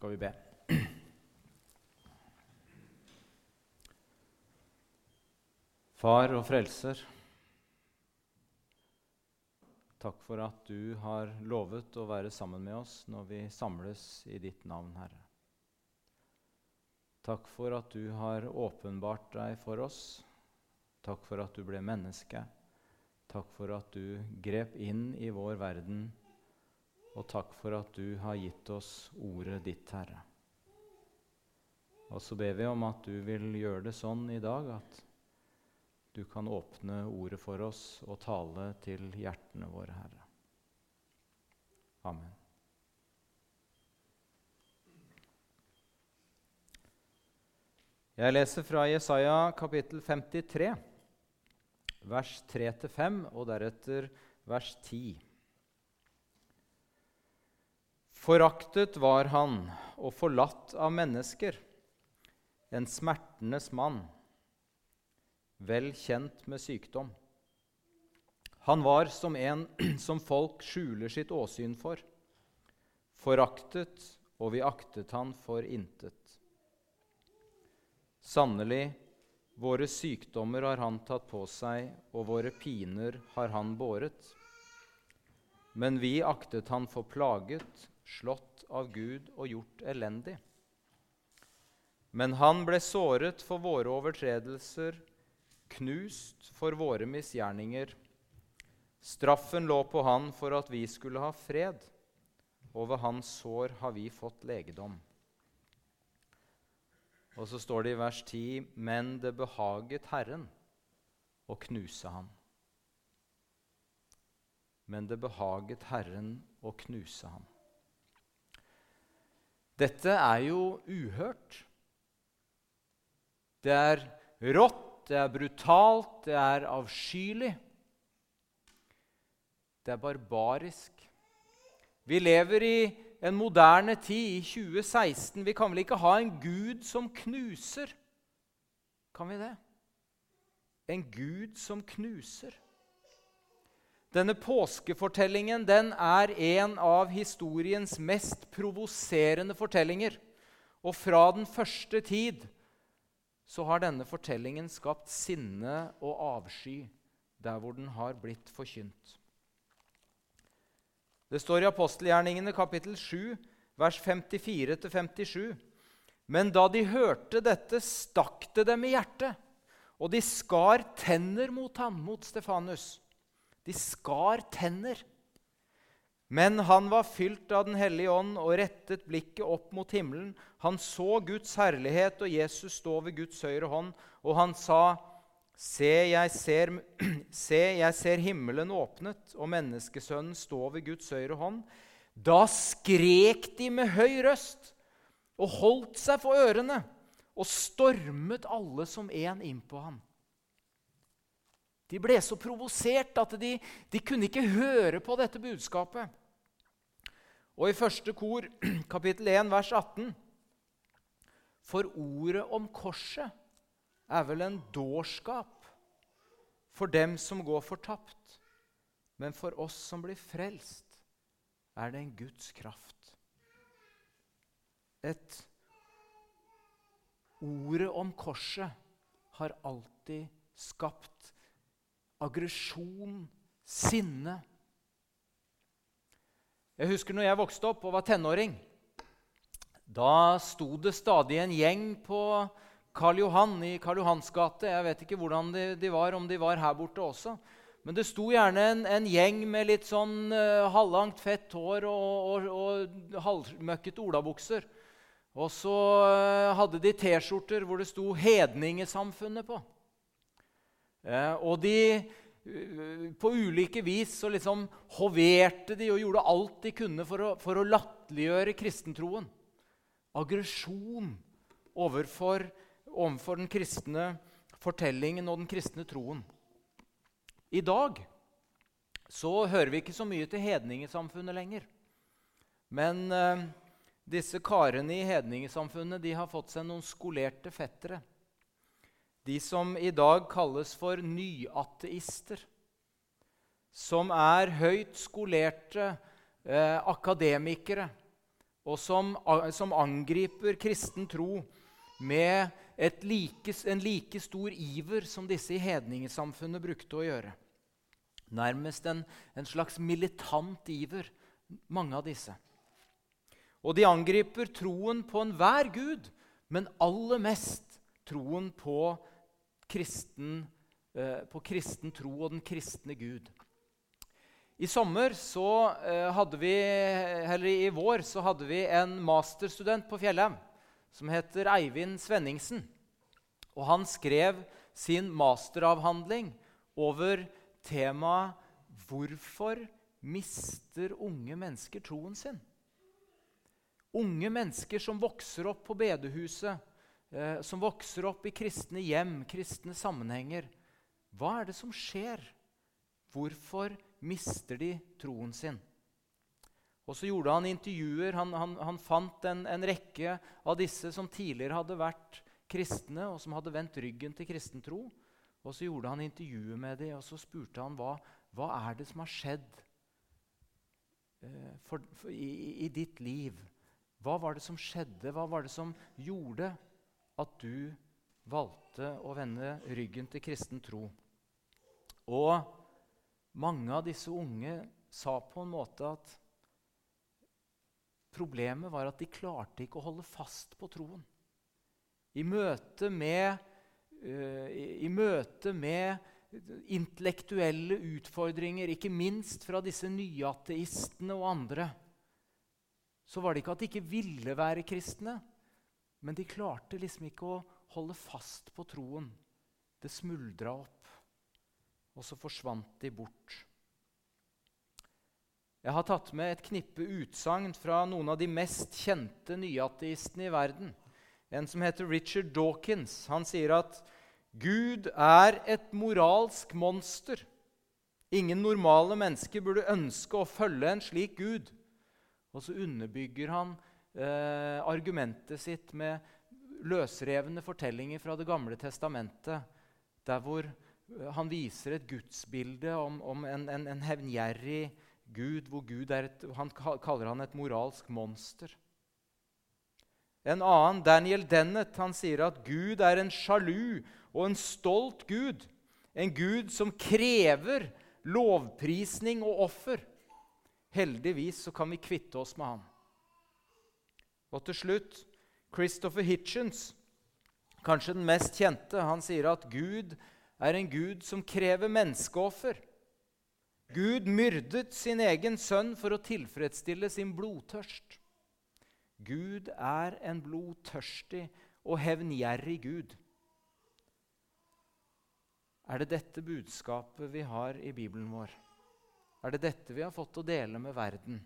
skal vi be. Far og frelser, takk for at du har lovet å være sammen med oss når vi samles i ditt navn, Herre. Takk for at du har åpenbart deg for oss. Takk for at du ble menneske. Takk for at du grep inn i vår verden. Og takk for at du har gitt oss ordet ditt, Herre. Og så ber vi om at du vil gjøre det sånn i dag at du kan åpne ordet for oss og tale til hjertene våre, Herre. Amen. Jeg leser fra Jesaja kapittel 53, vers 3-5, og deretter vers 10. Foraktet var han og forlatt av mennesker, en smertenes mann, vel kjent med sykdom. Han var som en som folk skjuler sitt åsyn for, foraktet, og vi aktet han for intet. Sannelig, våre sykdommer har han tatt på seg, og våre piner har han båret. Men vi aktet han for plaget, slått av Gud og gjort elendig. Men han ble såret for våre overtredelser, knust for våre misgjerninger. Straffen lå på han for at vi skulle ha fred, og ved hans sår har vi fått legedom. Og så står det i vers 10.: Men det behaget Herren å knuse ham. Men det behaget Herren å knuse ham. Dette er jo uhørt. Det er rått, det er brutalt, det er avskyelig. Det er barbarisk. Vi lever i en moderne tid, i 2016. Vi kan vel ikke ha en gud som knuser? Kan vi det? En gud som knuser. Denne påskefortellingen den er en av historiens mest provoserende fortellinger. Og fra den første tid så har denne fortellingen skapt sinne og avsky der hvor den har blitt forkynt. Det står i apostelgjerningene kapittel 7, vers 54-57. Men da de hørte dette, stakk det dem i hjertet, og de skar tenner mot ham, mot Stefanus. De skar tenner. Men han var fylt av Den hellige ånd og rettet blikket opp mot himmelen. Han så Guds herlighet og Jesus stå ved Guds høyre hånd, og han sa, Se jeg, ser, se, jeg ser himmelen åpnet og menneskesønnen stå ved Guds høyre hånd. Da skrek de med høy røst og holdt seg for ørene og stormet alle som en inn på ham. De ble så provosert at de, de kunne ikke høre på dette budskapet. Og i første kor, kapittel 1, vers 18 For ordet om korset er vel en dårskap for dem som går fortapt. Men for oss som blir frelst, er det en Guds kraft. Et Ordet om korset har alltid skapt aggresjon, sinne. Jeg husker når jeg vokste opp og var tenåring. Da sto det stadig en gjeng på Karl Johan i Karl Johans gate. Jeg vet ikke hvordan de, de, var, om de var her borte også. Men det sto gjerne en, en gjeng med litt sånn uh, halvlangt, fett hår og, og, og halvmøkkete olabukser. Og så uh, hadde de T-skjorter hvor det sto 'Hedningesamfunnet' på. Uh, og de På ulike vis så liksom hoverte de og gjorde alt de kunne for å, for å latterliggjøre kristentroen. Aggresjon overfor overfor den kristne fortellingen og den kristne troen. I dag så hører vi ikke så mye til hedningesamfunnet lenger. Men eh, disse karene i hedningesamfunnet de har fått seg noen skolerte fettere. De som i dag kalles for nyateister. Som er høyt skolerte eh, akademikere og som, som angriper kristen tro med like, en like stor iver som disse i hedningesamfunnet brukte å gjøre. Nærmest en, en slags militant iver, mange av disse. Og de angriper troen på enhver gud, men aller mest troen på kristen, eh, på kristen tro og den kristne Gud. I sommer så eh, hadde vi, eller i vår så hadde vi en masterstudent på Fjellheim som heter Eivind Svenningsen. Og han skrev sin masteravhandling over temaet 'Hvorfor mister unge mennesker troen sin?' Unge mennesker som vokser opp på bedehuset, eh, som vokser opp i kristne hjem, kristne sammenhenger. Hva er det som skjer? Hvorfor mister de troen sin? Og så gjorde han intervjuer. Han, han, han fant en, en, rekke av disse som tidligere hadde vært kristne, og som hadde vendt ryggen til kristen tro. Og så gjorde han intervjuer med dem, og så spurte han hva, hva er det som har skjedd eh, for, for, i, i ditt liv hva var det som skjedde? Hva var det som gjorde at du valgte å vende ryggen til kristen tro? Og mange av disse unge sa på en måte at problemet var at de klarte ikke å holde fast på troen. I møte med, uh, i, i møte med intellektuelle utfordringer, ikke minst fra disse nyateistene og andre, så var det ikke at de ikke ville være kristne, men de klarte liksom ikke å holde fast på troen. Det smuldra opp, og så forsvant de bort. Jeg har tatt med et knippe utsagn fra noen av de mest kjente nyateistene i verden. En som heter Richard Dawkins. Han sier at Gud er et moralsk monster. Ingen normale mennesker burde ønske å følge en slik Gud. Og så underbygger han eh, argumentet sitt med løsrevne fortellinger fra Det gamle testamentet, der hvor eh, han viser et gudsbilde om, om en, en, en, hevngjerrig Gud, hvor Gud et, han kaller han et moralsk monster. En annen, Daniel Dennett, han sier at Gud er en sjalu og en stolt Gud. En Gud som krever lovprisning og offer. Heldigvis så kan vi kvitte oss med han. Og til slutt Christopher Hitchens, kanskje den mest kjente. Han sier at Gud er en gud som krever menneskeoffer. Gud myrdet sin egen sønn for å tilfredsstille sin blodtørst. Gud er en blodtørstig og hevngjerrig Gud. Er det dette budskapet vi har i Bibelen vår? Er det dette vi har fått å dele med verden?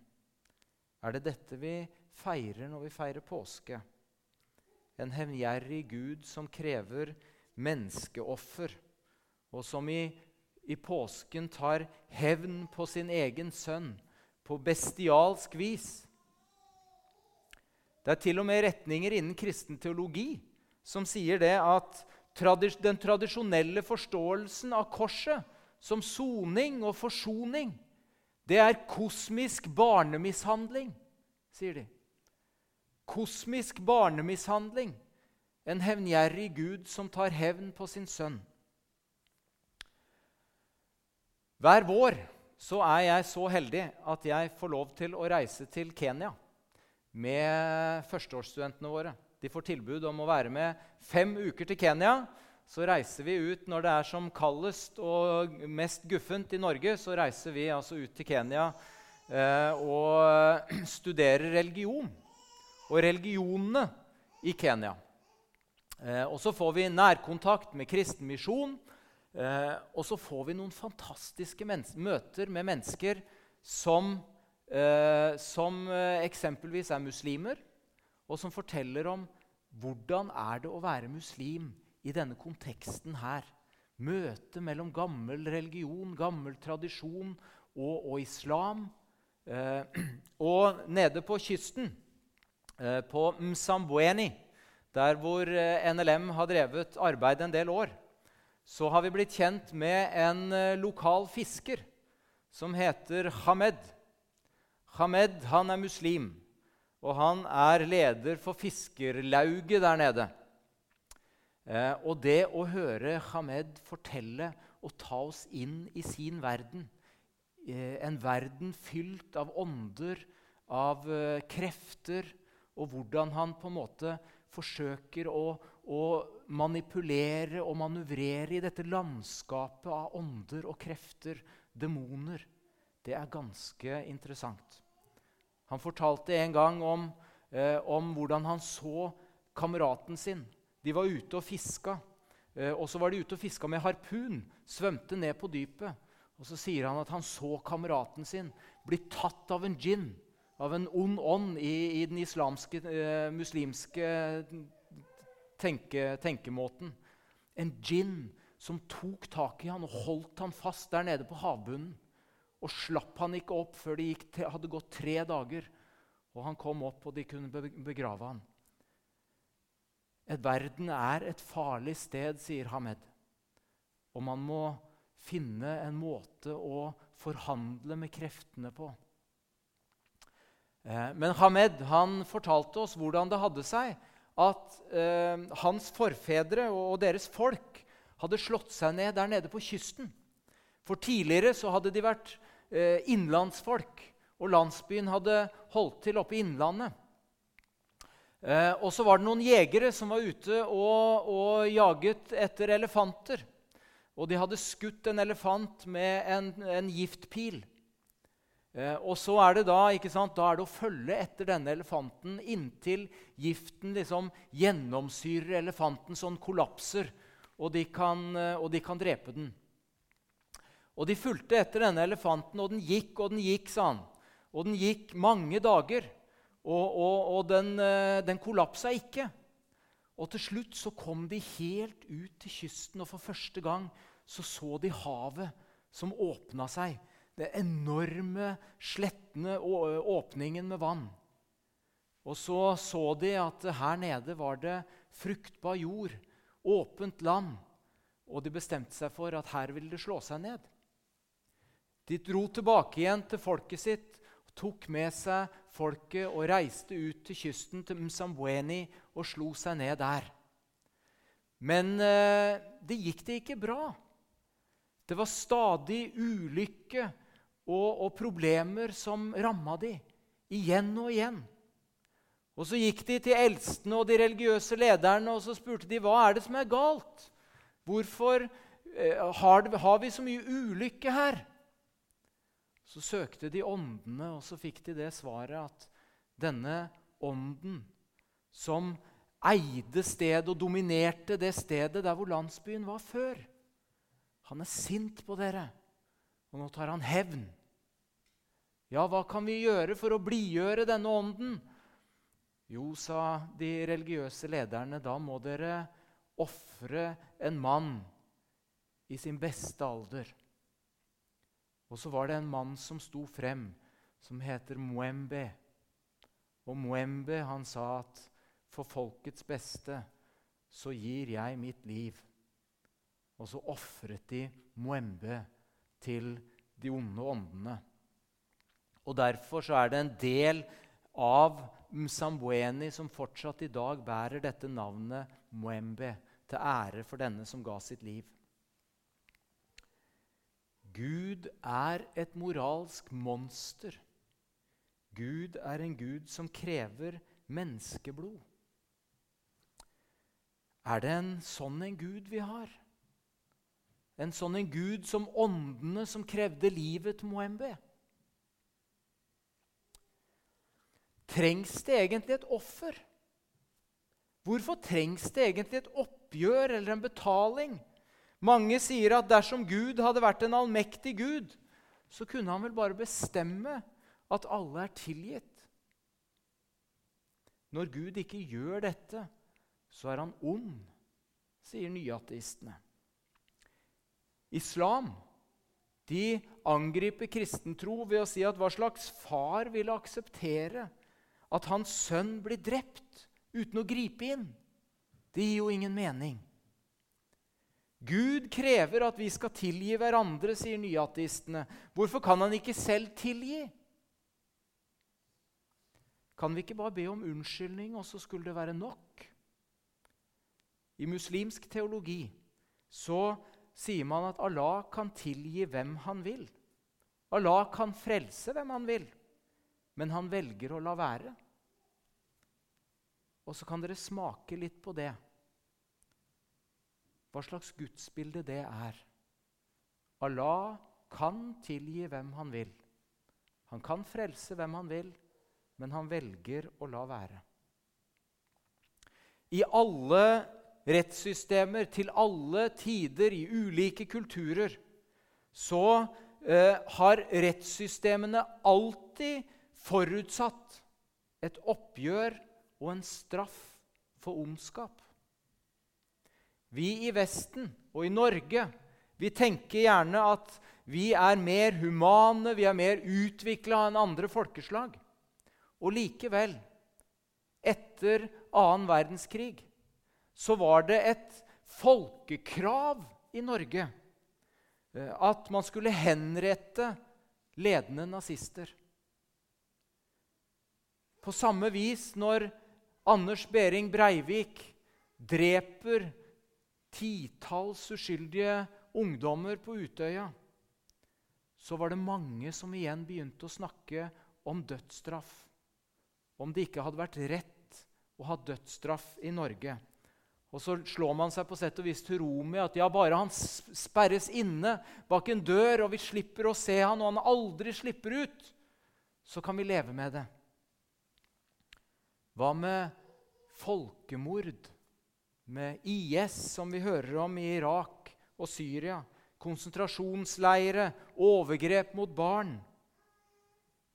Er det dette vi feirer når vi feirer påske? En hevngjerrig Gud som krever menneskeoffer, og som i, i påsken tar hevn på sin egen sønn på bestialsk vis. Det er til og med retninger innen kristen teologi som sier det at den tradisjonelle forståelsen av korset som soning og forsoning det er kosmisk barnemishandling, sier de. Kosmisk barnemishandling. En hevngjerrig Gud som tar hevn på sin sønn. Hver vår så er jeg så heldig at jeg får lov til å reise til Kenya med førsteårsstudentene våre. De får tilbud om å være med fem uker til Kenya så reiser vi ut når det er som kaldest og mest guffent i Norge. Så reiser vi altså ut til Kenya eh, og studerer religion og religionene i Kenya. Eh, og så får vi nærkontakt med kristen misjon. Eh, og så får vi noen fantastiske møter med mennesker som, eh, som eh, eksempelvis er muslimer, og som forteller om hvordan er det å være muslim i denne konteksten her. Møtet mellom gammel religion, gammel tradisjon og, og islam. Eh, og nede på kysten, på Msambweni, der hvor eh, NLM har drevet arbeid en del år, så har vi blitt kjent med en eh, lokal fisker som heter Hamed. Hamed han er muslim. Og han er leder for fiskerlauget der nede. Eh, og det å høre Hamed fortelle og ta oss inn i sin verden, eh, en verden fylt av ånder, av eh, krefter, og hvordan han på en måte forsøker å, å manipulere og manøvrere i dette landskapet av ånder og krefter, demoner, det er ganske interessant. Han fortalte en gang om, eh, om hvordan han så kameraten sin. De var ute og fiska. Eh, og så var de ute og fiska med harpun. Svømte ned på dypet. Og så sier han at han så kameraten sin bli tatt av en djinn, av en ond ånd i, i den islamske, eh, muslimske tenke, tenkemåten. En djinn som tok tak i han og holdt han fast der nede på havbunnen. Og slapp han ikke opp før det hadde gått tre dager. Og han kom opp, og de kunne begrave han. Et verden er et farlig sted, sier Hamed. Og man må finne en måte å forhandle med kreftene på. Eh, men Hamed han fortalte oss hvordan det hadde seg at eh, hans forfedre og deres folk hadde slått seg ned der nede på kysten. For tidligere så hadde de vært eh, innlandsfolk, og landsbyen hadde holdt til oppe i innlandet. Eh, og så var det noen jegere som var ute og, og, jaget etter elefanter. Og de hadde skutt en elefant med en, en giftpil. Eh, og så er det da, ikke sant, da er det å følge etter denne elefanten inntil giften liksom gjennomsyrer elefanten så den kollapser, og de, kan, eh, og de kan drepe den. Og de fulgte etter denne elefanten, og den gikk og den gikk, sa han. Og den gikk mange dager, og, og, og den, eh, den kollapsa ikke. Og til slutt så kom de helt ut til kysten, og for første gang så så de havet som åpna seg den enorme, slettende åpningen med vann. Og så så de at her nede var det fruktbar jord, åpent land. Og de bestemte seg for at her ville det slå seg ned. De dro tilbake igjen til folket sitt, tok med seg folket og reiste ut til kysten til Msambweni og slo seg ned der. Men eh, det gikk det ikke bra. Det var stadig ulykke og, og problemer som ramma de igjen og igjen. Og Så gikk de til eldstene og de religiøse lederne og så spurte de, hva er det som er galt. Hvorfor eh, har, har, vi så mye ulykke her? Så søkte de åndene, og så fikk de det svaret at denne ånden som eide stedet og dominerte det stedet der hvor landsbyen var før, han er sint på dere. Og nå tar han hevn. Ja, hva kan vi gjøre for å blidgjøre denne ånden? Jo, sa de religiøse lederne, da må dere ofre en mann i sin beste alder. Og så var det en mann som sto frem, som heter Mwembe. Og Mwembe han sa at for folkets beste så gir jeg mitt liv. Og så ofret de Mwembe til de onde åndene. Og Derfor så er det en del av Msambweni som fortsatt i dag bærer dette navnet Mwembe, til ære for denne som ga sitt liv. Gud er et moralsk monster. Gud er en gud som krever menneskeblod. Er det en sånn en gud vi har? En sånn en gud som åndene som krevde livet til Moembe. Trengs det egentlig et offer? Hvorfor trengs det egentlig et oppgjør eller en betaling? Mange sier at dersom Gud hadde vært en allmektig Gud, så kunne han vel bare bestemme at alle er tilgitt. Når Gud ikke gjør dette, så er han ond, sier nyateistene. Islam de angriper kristentro ved å si at hva slags far ville akseptere at hans sønn blir drept uten å gripe inn? Det gir jo ingen mening. Gud krever at vi skal tilgi hverandre, sier nyateistene. Hvorfor kan han ikke selv tilgi? Kan vi ikke bare be om unnskyldning, og så skulle det være nok? I muslimsk teologi så sier man at Allah kan tilgi hvem han vil. Allah kan frelse hvem han vil, men han velger å la være. Og så kan dere smake litt på det. Hva slags gudsbilde det er. Allah kan tilgi hvem han vil. Han kan frelse hvem han vil, men han velger å la være. I alle rettssystemer til alle tider i ulike kulturer, så eh, har rettssystemene alltid forutsatt et oppgjør og en straff for ondskap. Vi i Vesten og i Norge vi tenker gjerne at vi er mer humane, vi er mer utvikla enn andre folkeslag. Og likevel, etter annen verdenskrig, så var det et folkekrav i Norge eh, at man skulle henrette ledende nazister. På samme vis når Anders Behring Breivik dreper titalls uskyldige ungdommer på Utøya, så var det mange som igjen begynte å snakke om dødsstraff. Om det ikke hadde vært rett å ha dødsstraff i Norge. Og så slår man seg på sett og vis til ro med at ja, bare han sperres inne bak en dør, og vi slipper å se han, og han aldri slipper ut, så kan vi leve med det. Hva med folkemord? Med IS, som vi hører om i Irak og Syria? Konsentrasjonsleire, overgrep mot barn?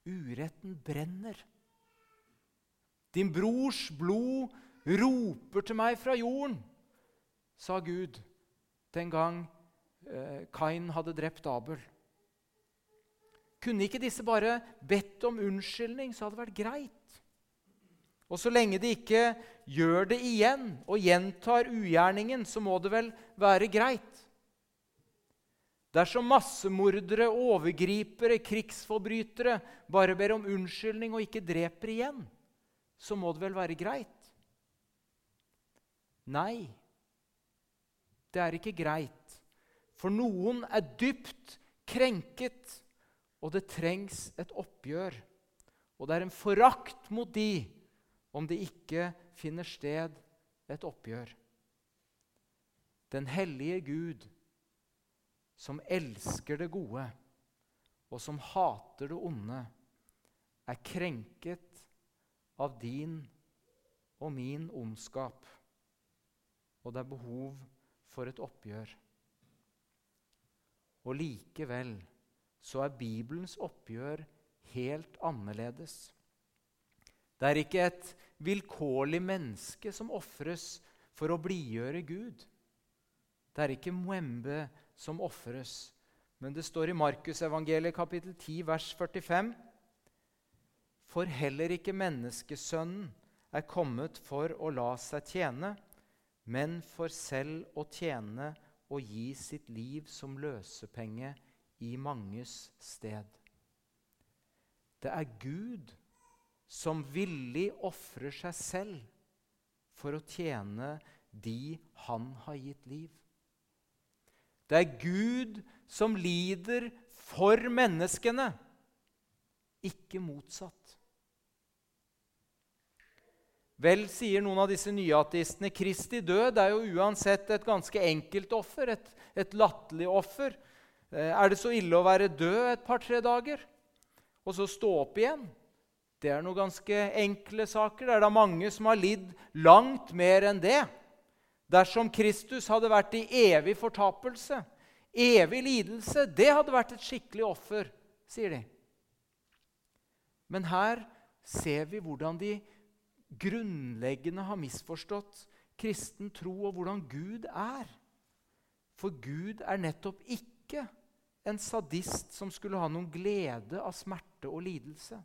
Uretten brenner. Din brors blod roper til meg fra jorden, sa Gud den gang eh, Kain hadde drept Abel. Kunne ikke disse bare bedt om unnskyldning, så hadde det vært greit? Og så lenge de ikke gjør det igjen og gjentar ugjerningen, så må det vel være greit? Dersom massemordere, overgripere, krigsforbrytere bare ber om unnskyldning og ikke dreper igjen, så må det vel være greit? Nei, det er ikke greit. For noen er dypt krenket, og det trengs et oppgjør. Og det er en forakt mot de om det ikke finner sted et oppgjør. Den hellige Gud, som elsker det gode, og som hater det onde, er krenket av din og min ondskap og det er behov for et oppgjør. Og likevel så er Bibelens oppgjør helt annerledes. Det er ikke et vilkårlig menneske som ofres for å blidgjøre Gud. Det er ikke Mwembe som ofres, men det står i Markusevangeliet kapittel 10, vers 45. For heller ikke menneskesønnen er kommet for å la seg tjene, men for selv å tjene og gi sitt liv som løsepenge i manges sted. Det er Gud som villig ofrer seg selv for å tjene de han har gitt liv. Det er Gud som lider for menneskene, ikke motsatt. Vel, sier noen av disse nyateistene, Kristi død er jo uansett et ganske enkelt offer, et, et latterlig offer. Eh, er det så ille å være død et par-tre dager og så stå opp igjen? Det er noen ganske enkle saker. Det er da mange som har lidd langt mer enn det. Dersom Kristus hadde vært i evig fortapelse, evig lidelse, det hadde vært et skikkelig offer, sier de. Men her ser vi hvordan de grunnleggende har misforstått kristen tro og hvordan Gud er. For Gud er nettopp ikke en sadist som skulle ha noen glede av smerte og lidelse.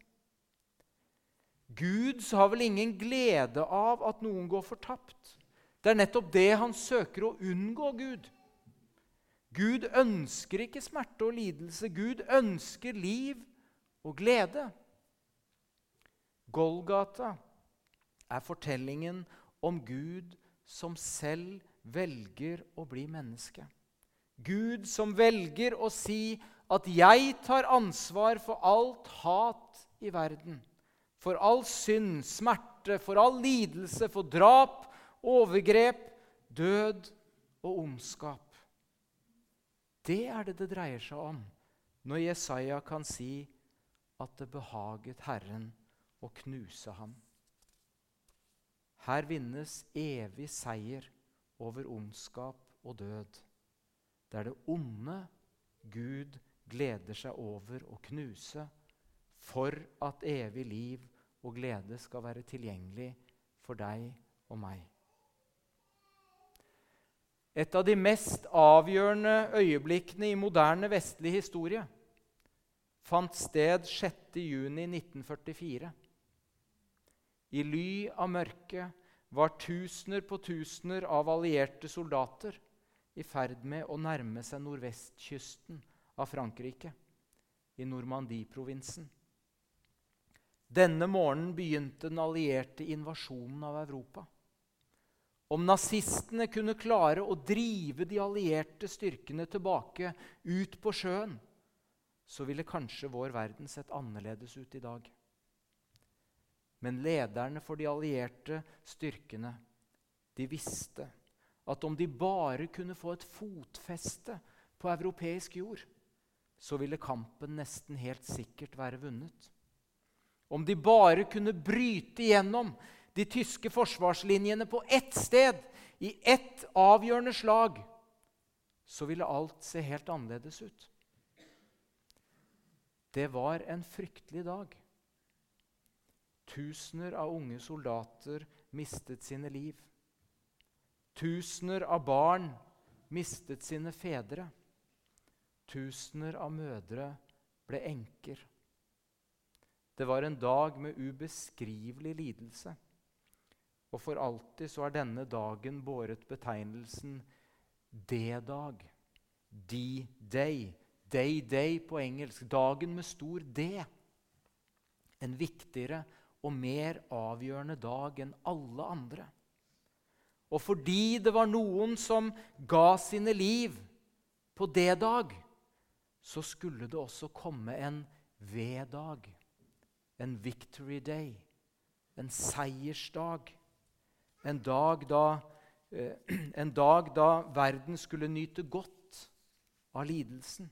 Gud har vel ingen glede av at noen går fortapt. Det er nettopp det han søker å unngå Gud. Gud ønsker ikke smerte og lidelse. Gud ønsker liv og glede. Golgata er fortellingen om Gud som selv velger å bli menneske. Gud som velger å si at 'jeg tar ansvar for alt hat i verden', for all synd, smerte, for all lidelse, for drap, overgrep, død og ondskap. Det er det det dreier seg om når Jesaja kan si at det behaget Herren å knuse ham. Her vinnes evig seier over ondskap og død. Det er det onde Gud gleder seg over å knuse for at evig liv og glede skal være tilgjengelig for deg og meg. Et av de mest avgjørende øyeblikkene i moderne vestlig historie fant sted 6.6.1944. I ly av mørket var tusener på tusener av allierte soldater i ferd med å nærme seg nordvestkysten av Frankrike, i Normandie-provinsen. Denne morgenen begynte den allierte invasjonen av Europa. Om nazistene kunne klare å drive de allierte styrkene tilbake ut på sjøen, så ville kanskje vår verden sett annerledes ut i dag. Men lederne for de allierte styrkene de visste at om de bare kunne få et fotfeste på europeisk jord, så ville kampen nesten helt sikkert være vunnet. Om de bare kunne bryte gjennom de tyske forsvarslinjene på ett sted, i ett avgjørende slag, så ville alt se helt annerledes ut. Det var en fryktelig dag. Tusener av unge soldater mistet sine liv. Tusener av barn mistet sine fedre. Tusener av mødre ble enker. Det var en dag med ubeskrivelig lidelse. Og for alltid så er denne dagen båret betegnelsen D-dag. D-day. Day-day på engelsk. Dagen med stor D. En viktigere og mer avgjørende dag enn alle andre. Og fordi det var noen som ga sine liv på det dag, så skulle det også komme en V-dag, en victory day, en seiersdag. En dag da, eh, en dag da verden skulle nyte godt av lidelsen.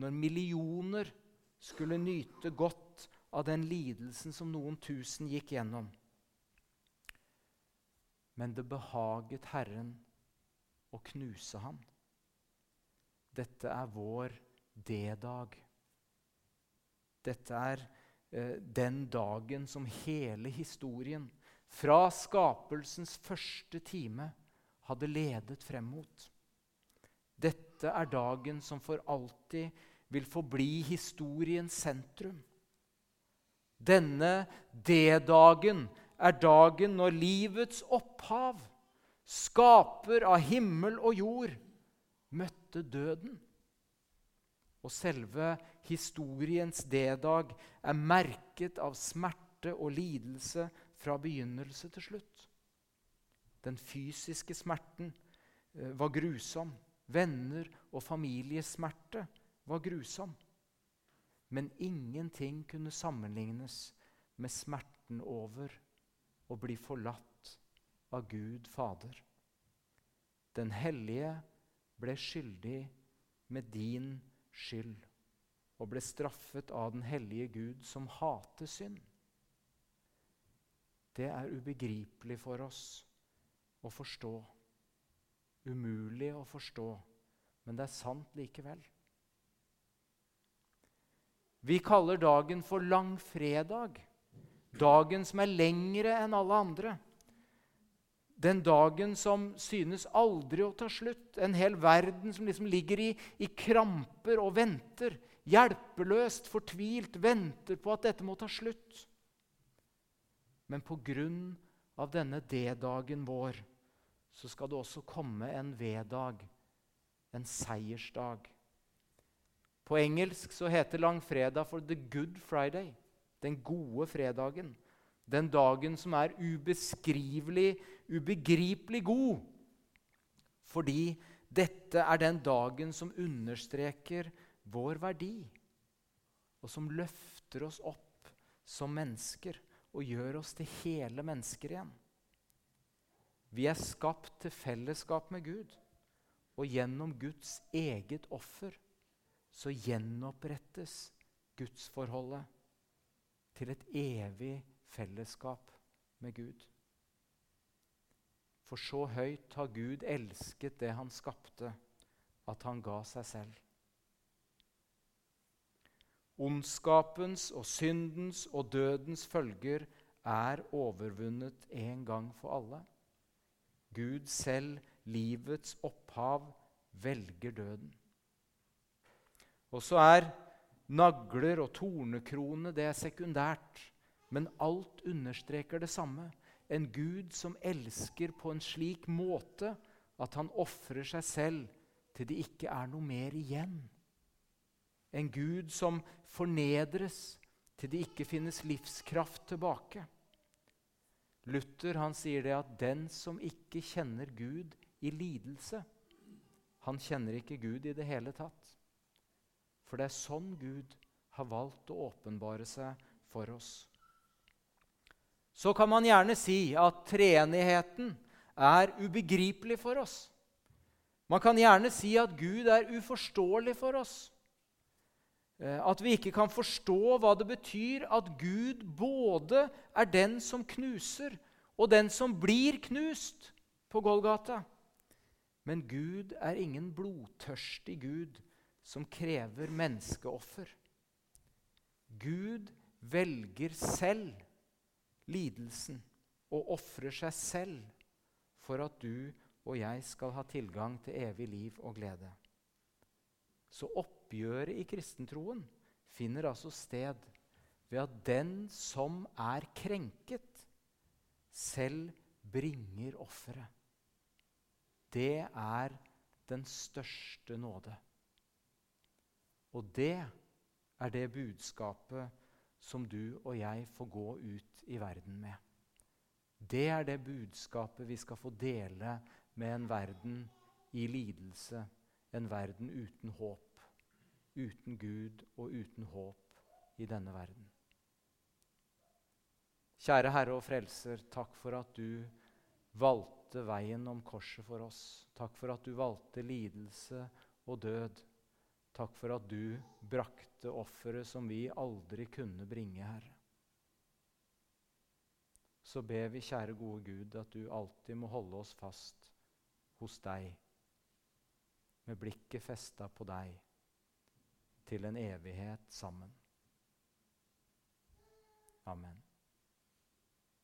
Når millioner skulle nyte godt av den lidelsen som noen tusen gikk gjennom. Men det behaget Herren å knuse ham. Dette er vår D-dag. Dette er eh, den dagen som hele historien, fra skapelsens første time, hadde ledet frem mot. Dette er dagen som for alltid vil forbli historiens sentrum. Denne D-dagen er dagen når livets opphav, skaper av himmel og jord, møtte døden. Og selve historiens D-dag er merket av smerte og lidelse fra begynnelse til slutt. Den fysiske smerten eh, var grusom. Venner og familiesmerte var grusom. Men ingenting kunne sammenlignes med smerten over å bli forlatt av Gud Fader. Den hellige ble skyldig med din skyld og ble straffet av den hellige Gud som hater synd. Det er ubegripelig for oss å forstå. Umulig å forstå, men det er sant likevel. Vi kaller dagen for langfredag. Dagen som er lengre enn alle andre. Den dagen som synes aldri å ta slutt. En hel verden som liksom ligger i, i kramper og venter. Hjelpeløst, fortvilt, venter på at dette må ta slutt. Men på grunn av denne D-dagen vår så skal det også komme en V-dag, en seiersdag. På engelsk så heter langfredag for The Good Friday. Den gode fredagen. Den dagen som er ubeskrivelig, ubegripelig god. Fordi dette er den dagen som understreker vår verdi, og som løfter oss opp som mennesker og gjør oss til hele mennesker igjen. Vi er skapt til fellesskap med Gud, og gjennom Guds eget offer så gjenopprettes gudsforholdet til et evig fellesskap med Gud. For så høyt har Gud elsket det han skapte, at han ga seg selv. Ondskapens og syndens og dødens følger er overvunnet en gang for alle. Gud selv, livets opphav, velger døden. Og så er nagler og tornekrone det er sekundært, men alt understreker det samme. En Gud som elsker på en slik måte at han ofrer seg selv til det ikke er noe mer igjen. En Gud som fornedres til det ikke finnes livskraft tilbake. Luther han sier det at den som ikke kjenner Gud i lidelse, han kjenner ikke Gud i det hele tatt. For det er sånn Gud har valgt å åpenbare seg for oss så kan man gjerne si at treenigheten er ubegripelig for oss. Man kan gjerne si at Gud er uforståelig for oss. Eh, at vi ikke kan forstå hva det betyr at Gud både er den som knuser, og den som blir knust på Golgata. Men Gud er ingen blodtørstig Gud som krever menneskeoffer. Gud velger selv lidelsen og ofrer seg selv for at du og jeg skal ha tilgang til evig liv og glede. Så oppgjøret i kristentroen finner altså sted ved at den som er krenket, selv bringer offeret. Det er den største nåde. Og det er det budskapet som du og jeg får gå ut i verden med. Det er det budskapet vi skal få dele med en verden i lidelse, en verden uten håp, uten Gud og uten håp i denne verden. Kjære Herre og Frelser, takk for at du valgte veien om korset for oss. Takk for at du valgte lidelse og død Takk for at du brakte offeret som vi aldri kunne bringe, Herre. Så ber vi, kjære gode Gud, at du alltid må holde oss fast hos deg, med blikket festa på deg, til en evighet sammen. Amen.